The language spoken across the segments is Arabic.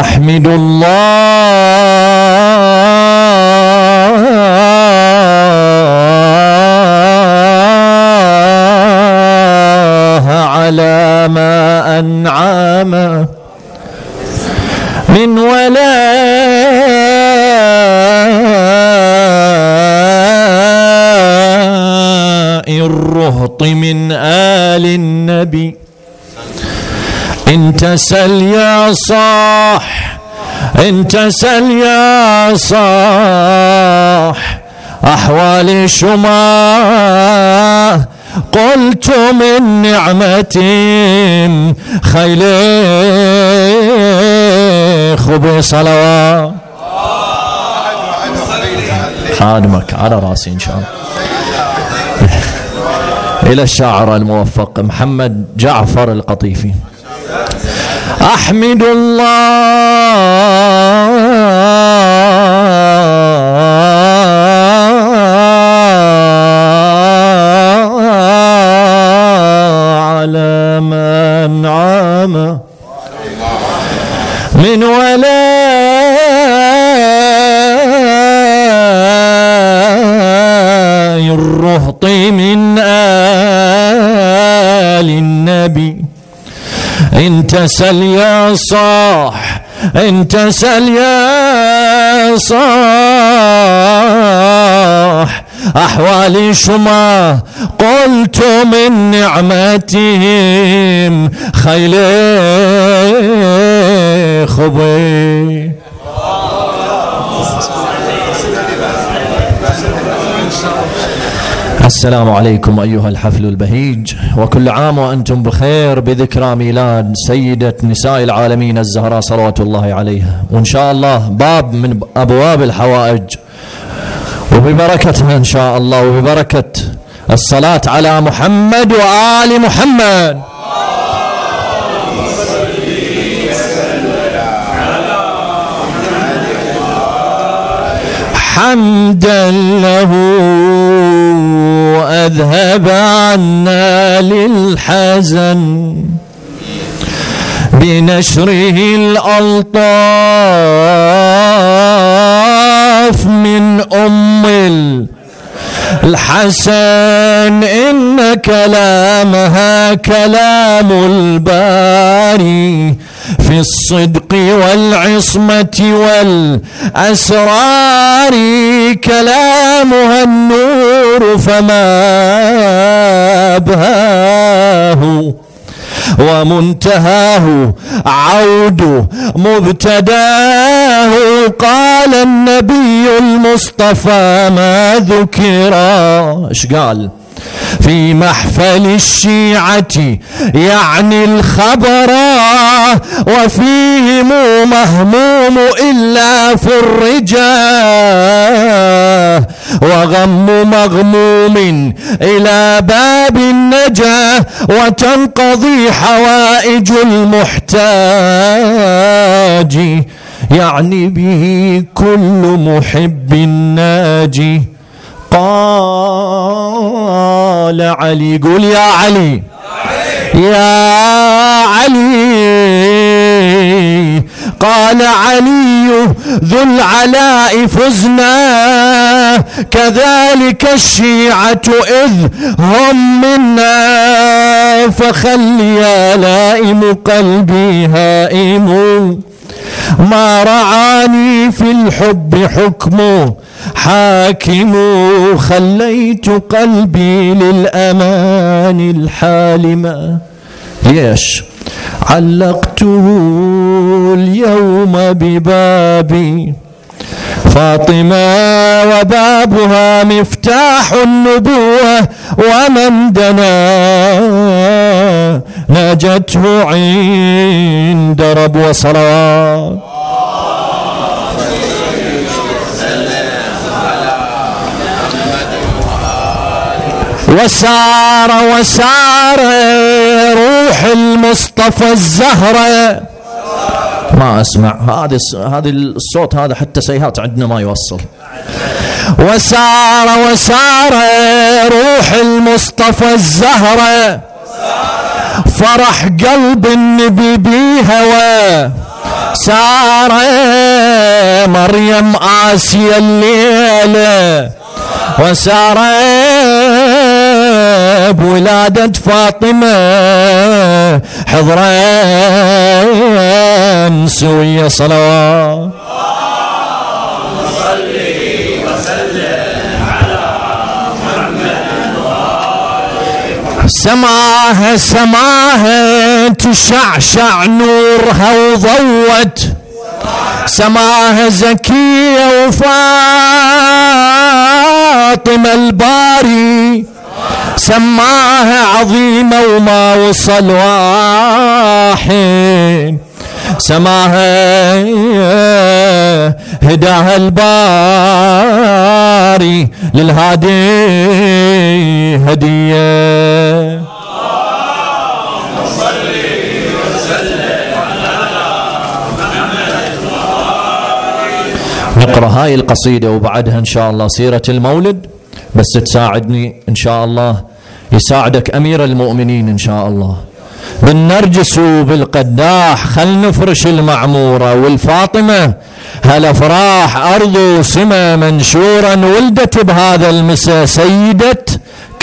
أحمد الله على ما أنعم من ولاء الرهط من آل النبي انت سل يا صاح انت سل يا صاح. أحوال شما قلت من نعمة خيل خب صلوات. خادمك على راسي إن شاء الله. إلى الشاعر الموفق محمد جعفر القطيفي. أحمد الله على ما انعم من ولاء الرهط من آل النبي انت سل يا صاح انت سل يا صاح. احوالي شما قلت من نعمتهم خيلي خبي السلام عليكم أيها الحفل البهيج. وكل عام وأنتم بخير بذكرى ميلاد سيدة نساء العالمين الزهراء صلوات الله عليها. وإن شاء الله باب من أبواب الحوائج. وببركتها إن شاء الله وببركة الصلاة على محمد وآل محمد. حمدا له أذهب عنا للحزن بنشره الألطاف من أم الحسن إن كلامها كلام الباري في الصدق والعصمة والأسرار كلامها النور فما أبهاه ومنتهاه عود مبتداه قال النبي المصطفى ما ذكر. إيش قال؟ في محفل الشيعة يعني الخبر وفيهم مهموم إلا في الرجاه وغم مغموم إلى باب النجاة وتنقضي حوائج المحتاج يعني به كل محب ناجي قال علي قول يا علي. يا علي. قال علي ذو العلاء فزنا. كذلك الشيعة إذ هم منا. فخل يا لائم قلبي هائم. ما رعاني في الحب حكمه حاكم خليت قلبي للأمان الحالمة ليش؟ علقته اليوم ببابي. فاطمة وبابها مفتاح النبوة ومن دنا. نجته عند رب وصلوات وسار وسار روح المصطفى الزهرة ما أسمع هذا هذا الصوت هذا حتى سيهات عندنا ما يوصل. وسار وسار روح المصطفى الزهرة فرح قلب النبي بهوى. سارة مريم آسيا الليلة. وسارة بولادة فاطمة حضرا سوية صلوات. سماها سماها تشعشع نورها وضوت. سماها زكية وفاطمة الباري. سماها عظيمة وما وصل واحد. سماها هداها الباري للهادي هدية. نقرأ هاي القصيدة وبعدها إن شاء الله سيرة المولد. بس تساعدني إن شاء الله. يساعدك أمير المؤمنين إن شاء الله. بالنرجس وبالقداح خل نفرش المعمورة. والفاطمة هالافراح أرض وسما منشورا ولدت بهذا المساء سيدة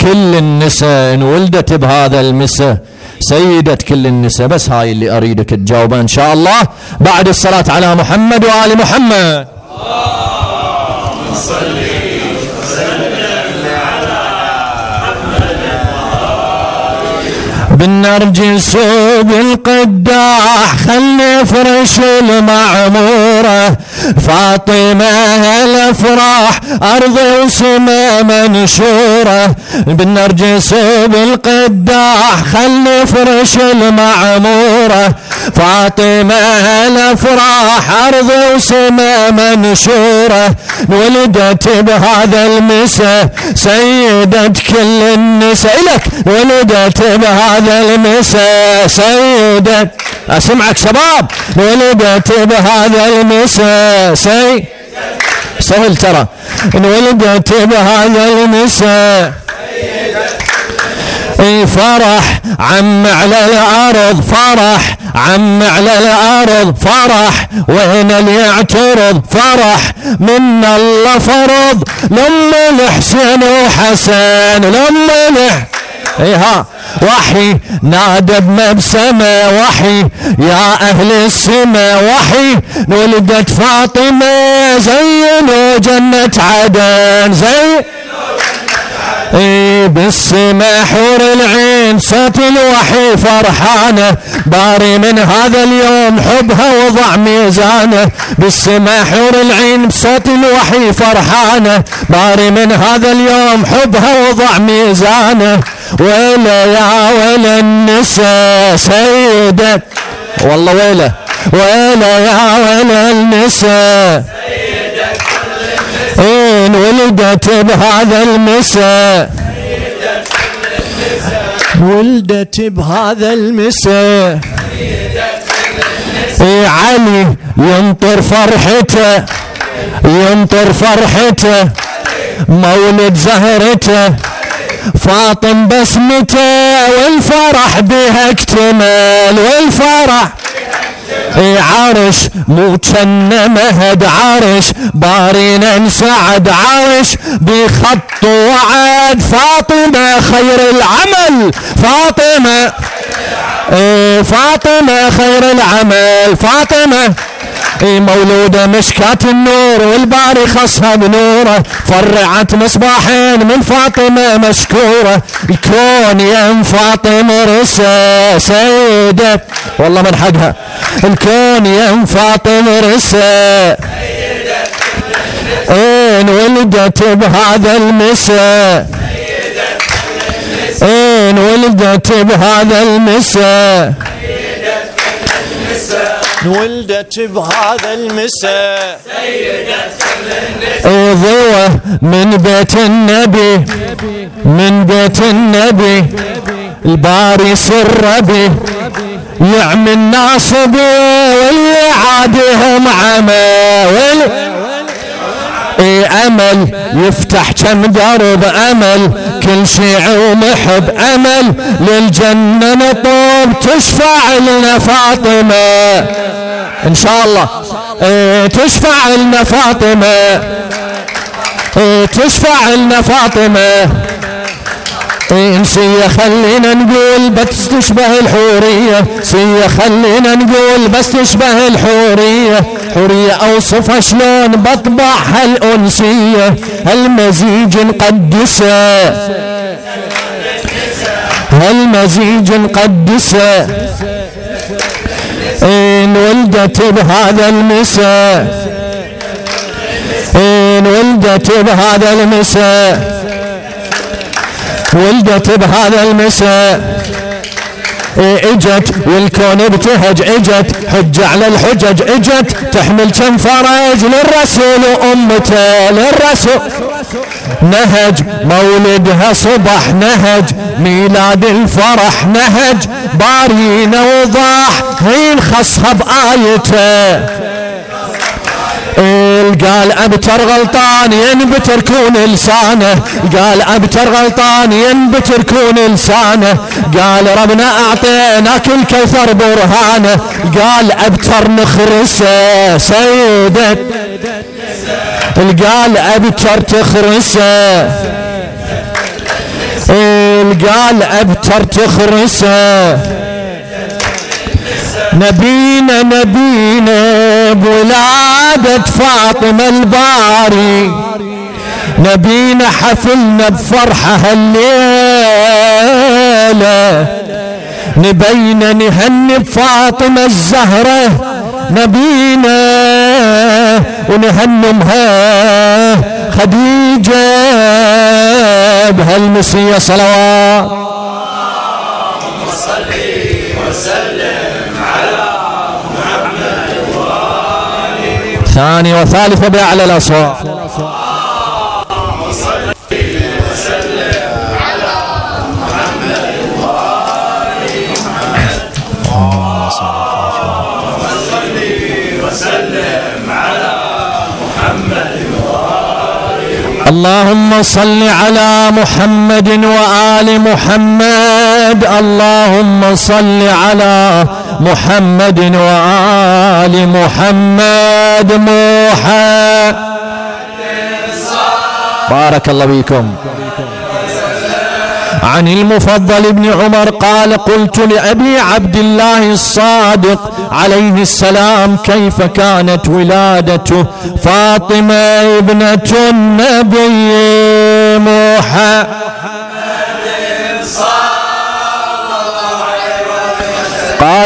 كل النساء إن ولدت بهذا المساء سيدة كل النساء بس هاي اللي أريدك تجاوبها إن شاء الله. بعد الصلاة على محمد وآل محمد. اللهم بالنرجس وبالقداح خلي فرش المعمورة. فاطمة الأفراح أرض وسما منشورة. بالنرجس وبالقداح خلي فرش المعمورة. فاطمة الأفراح أرض وسما منشورة. ولدت بهذا المسا سيدة كل النساء لك ولدت بهذا هذا المساء سيدة أسمعك شباب ولدت بهذا المساء سي سهل ترى انولدت بهذا المساء فرح عم على الأرض فرح عم على الأرض فرح وين اللي يعترض فرح. من الله فرض لما الحسين وحسن لما الحسين إيها وحي نادى بمبسمة وحي. يا أهل السماء وحي. ولدت فاطمة زينوا جنة عدن زي اي بالسما حور العين. صوت الوحي فرحانة باري من هذا اليوم حبها وضع ميزانة. بالسما حور العين بصوت الوحي فرحانة باري من هذا اليوم حبها وضع ميزانة. ويلا يا ويلا النساء سيدة. والله ويلا ويلا يا ويلا النساء إن ولدت بهذا المساء. ولدت بهذا المساء. إيه علي ينطر فرحته ينطر فرحته مولد زهرته فاطم بسمته والفرح بها اكتمل والفرح عرش مو كان مهد عرش بارينا نسعد عرش بخط وعد فاطمة خير العمل فاطمة إيه، فاطمة خير العمل فاطمة. مولودة مشكاة النور والباري خصها بنوره فرعت مصباحين من فاطمة مشكورة. الكون يا فاطمة رسا سيدة والله من حقها الكون يا فاطمة رسا إن ولدت بهذا المساء. إن ولدت بهذا المساء. ولدت بهذا المساء. ضوى من بيت النبي. من بيت النبي. الباري سر به ناصبي واللي عادهم عمى اي أمل يفتح كم درب أمل. كل شيء ومحب أمل. للجنة نطوب تشفع لنا فاطمة. إن شاء الله. إيه تشفع لنا فاطمة. إيه تشفع لنا فاطمة. إيه سية خلينا نقول بس تشبه الحورية. سية خلينا نقول بس تشبه الحورية. حورية أوصفها شلون؟ بطبعها الانسية المزيج نقدسه هالمزيج نقدسه إن ولدت بهذا المساء إن ولدت بهذا المساء ولدت بهذا المساء. إجت والكون ابتهج إجت حج على الحجج إجت تحمل كم فرج للرسول وأمته للرسول. نهج مولدها صبح نهج ميلاد الفرح نهج بارينا وضاح حين خصها بآيته. قال أبتر غلطان ينبتر كون لسانه. قال أبتر غلطان ينبتر كون لسانه. قال ربنا اعطيناك الكوثر برهانه. قال أبتر نخرسه سيدة. قال أبتر تخرسه قال أبتر تخرسه نبينا نبينا. بولادة فاطمة الباري. نبينا حفلنا بفرحة هالليلة. نبينا نهني بفاطمة الزهرة. نبينا ونهنمها خديجة بهالمسية صلوات. ثاني وثالث بأعلى الأصوات. اللهم صل على محمد وآل محمد. اللهم صل على محمد وآل محمد محمد بارك الله فيكم. عن المفضل بن عمر قال قلت لأبي عبد الله الصادق عليه السلام كيف كانت ولادته فاطمة ابنة النبي محمد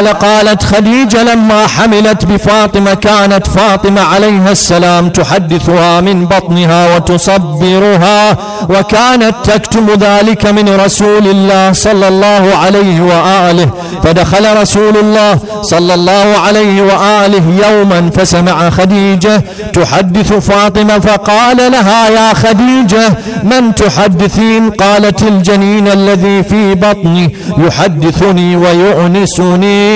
قال قالت خديجة لما حملت بفاطمة كانت فاطمة عليها السلام تحدثها من بطنها وتصبرها وكانت تكتم ذلك من رسول الله صلى الله عليه وآله. فدخل رسول الله صلى الله عليه وآله يوما فسمع خديجة تحدث فاطمة فقال لها يا خديجة من تحدثين؟ قالت الجنين الذي في بطني يحدثني ويؤنسني.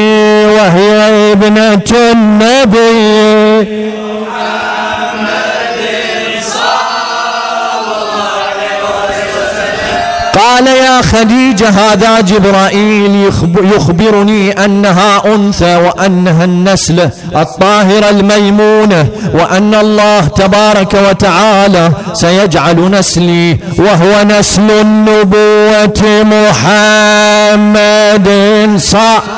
وهي ابنة النبي. قال يا خديجة هذا جبرائيل يخبرني أنها أنثى وأنها النسل الطاهرة الميمونة وأن الله تبارك وتعالى سيجعل نسلي وهو نسل النبوة محمد صلى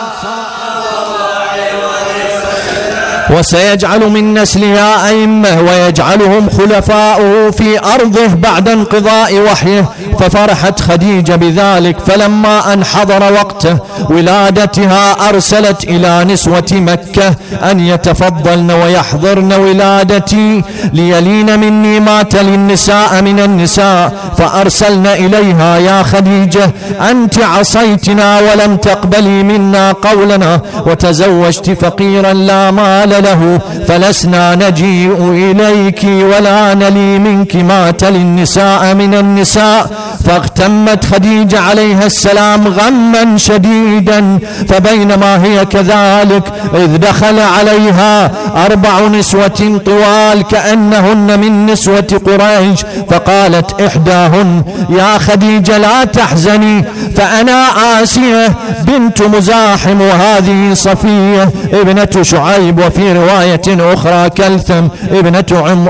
وسيجعل من نسلها أئمة ويجعلهم خلفاؤه في أرضه بعد انقضاء وحيه. ففرحت خديجة بذلك فلما أن حضر وقته ولادتها أرسلت إلى نسوة مكة أن يتفضلن ويحضرن ولادتي. ليلين مني ما تلي النساء من النساء فأرسلن إليها يا خديجة أنت عصيتنا ولم تقبلي منا قولنا وتزوجت فقيرا لا مال له. فلسنا نجيء إليك ولا نلي منك ما تلي النساء من النساء. فاغتمت خديجة عليها السلام غما شديدا. فبينما هي كذلك إذ دخل عليها أربع نسوة طوال كأنهن من نسوة قريش. فقالت إحداهن يا خديجة لا تحزني فأنا آسية بنت مزاحم وهذه صفية ابنة شعيب وفي رواية أخرى كلثم ابنة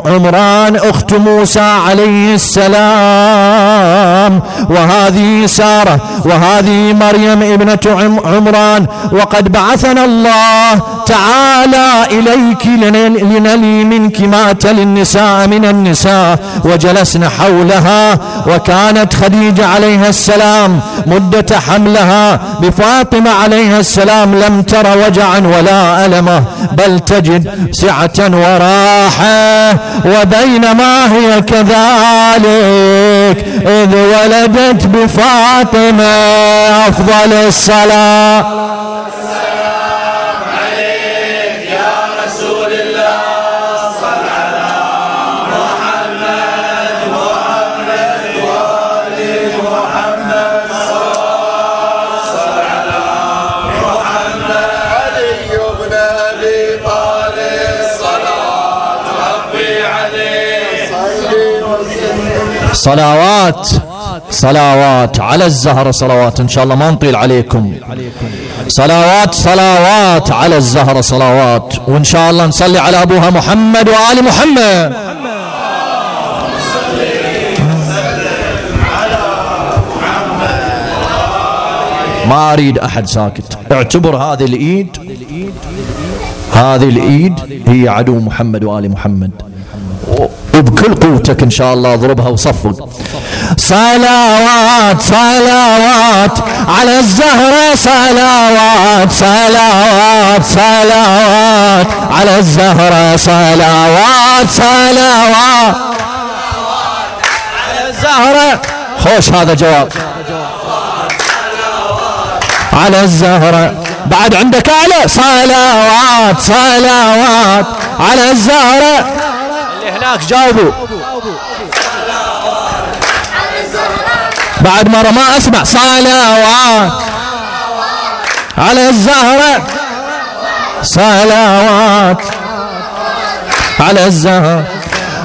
عمران أخت موسى عليه السلام. وهذه سارة وهذه مريم ابنة عمران. وقد بعثنا الله تعالى إليك لنلي منك ما تلي النساء من النساء. وجلسنا حولها وكانت خديجة عليها السلام مدة حملها. بفاطمة عليها السلام لم تر وجعا ولا ألمه بل تجد سعة وراحة وبينما هي كذلك إذ ولدت بفاطمة أفضل الصلاة. صلوات. صلوات على الزهرة صلوات. إن شاء الله ما نطيل عليكم. صلوات صلوات على الزهرة صلوات. وإن شاء الله نصلي على أبوها محمد وآل محمد. ما أريد أحد ساكت. اعتبر هذه الإيد هذه الإيد هي عدو محمد وآل محمد. وبكل قوتك إن شاء الله اضربها وصفق. صلوات صلوات على الزهرة صلوات صلوات صلوات على الزهرة صلوات صلوات على الزهرة خوش هذا جواب. على الزهرة بعد عندك أعلى صلوات صلوات على الزهرة هناك جاوبوا. بعد مرة ما أسمع. صلوات على الزهرة. صلوات على الزهرة.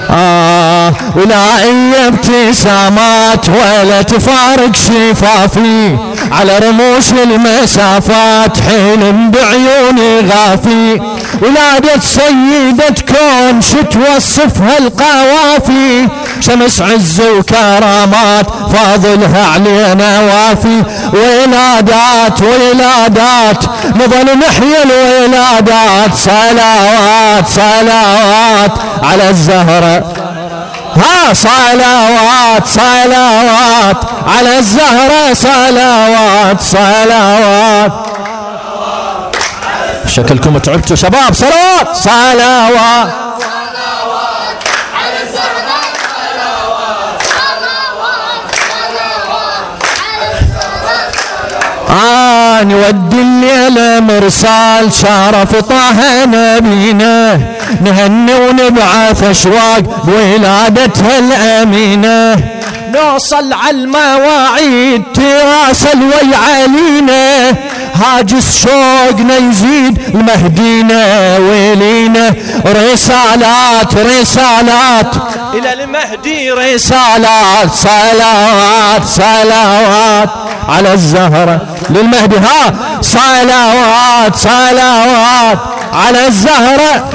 آه ولا إي ابتسامات ولا تفارق شفافي. على رموش المسافات حين بعيوني غافي. ولادة سيدة كون شتوصفها القوافي شمس عز وكرامات فاضلها علينا وافي. ولادات ولادات نظل نحيا الولادات. صلوات صلوات على الزهرة. ها صلوات صلوات على الزهرة. صلوات صلوات. شكلكم تعبتوا شباب صلوات! صلوات! آه نودي الليلة مرسال شرف طه نبينا. نهني ونبعث أشواق بولادتها الأمينة. نوصل على المواعيد تراسل وي علينا هاجس شوقنا يزيد المهدينا ويلينا رسالات رسالات. إلى المهدي رسالات صلوات صلوات. على الزهرة للمهدي ها؟ صلوات صلوات. على الزهرة.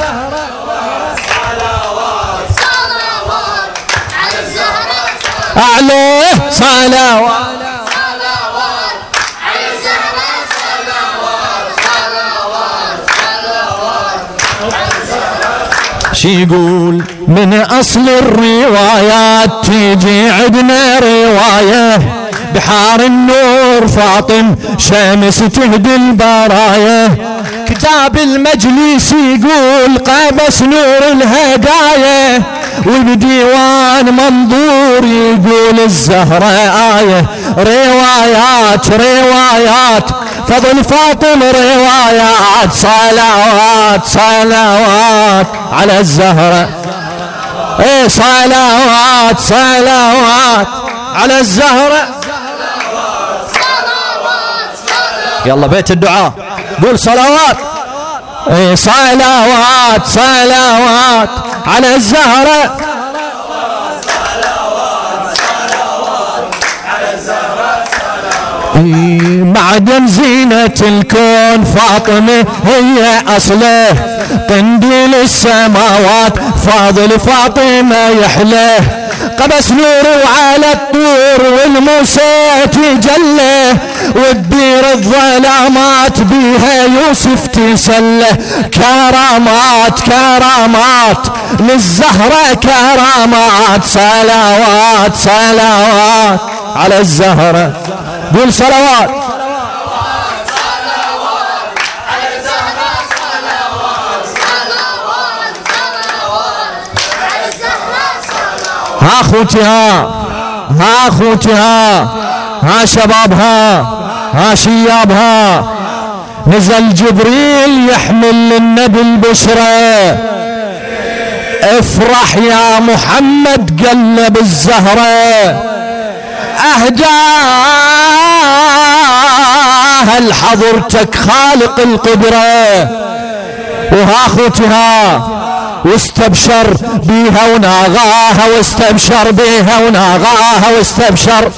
أعلى صلوات. شي يقول من أصل الروايات تيجي عندنا رواية؟ بحار النور فاطم شمس تهدي البرايا. كتاب المجلس يقول قابس نور الهدايا. وبديوان منظور يقول الزهرة آية. روايات روايات فضل فاطم روايات صلوات صلوات على الزهرة إيه صلوات صلوات على الزهرة يلا بيت الدعاء. قول صلوات. إيه صلوات صلوات على الزهرة معدن زينة الكون فاطمة هي أصله. قنديل السماوات فاضل فاطمة يحله قبس نور وعلى الطور والموسى تجله والدير الظلامات بيها يوسف تسله كرامات كرامات للزهرة كرامات. صلوات صلوات على الزهرة. قول صلوات. ها أخوتي ها. ها أخوتي ها. ها شبابها ها. شيابها نزل جبريل يحمل للنبي البشرى. افرح يا محمد قلب الزهرة. اهداها لحضرتك خالق القدرة. وها أخوتها واستبشر بيها وناغاها واستبشر بيها وناغاها واستبشر.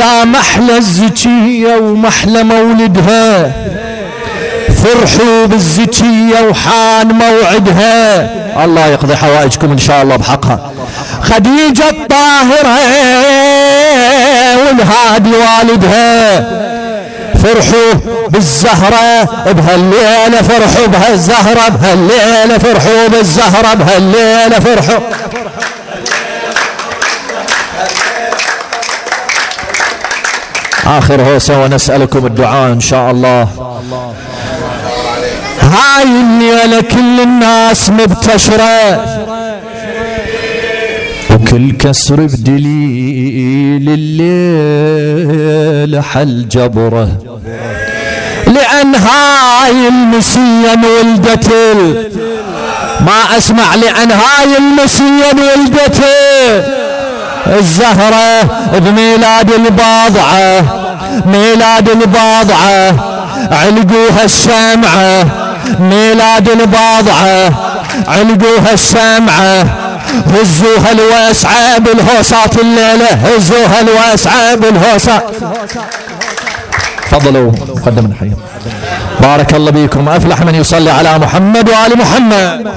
يا محلى الزكية ومحلى مولدها. فرحوا بالزكية وحان موعدها. الله يقضي حوائجكم إن شاء الله بحقها. خديجة الطاهرة والهادي والدها. فرحوا بالزهرة بهالليلة فرحوا بهالزهرة بهالليلة فرحوا بالزهرة بهالليلة فرحوا. آخر هوسة ونسألكم الدعاء إن شاء الله. هاي الليلة كل الناس مبتشرة. وكل كسر بدليل الليل حل جبره. لأن هاي المسيا ولدت ما أسمع لأن هاي المسيا ولدت الزهرة بميلاد الباضعة ميلاد الباضعة علقوها الشمعة ميلاد الباضعة علقوها الشمعة هزوها الواسعة بالهوصات الليلة هزوها الواسعة بالهوصات تفضلوا قدم الحي. بارك الله بكم أفلح من يصلي على محمد وآل محمد.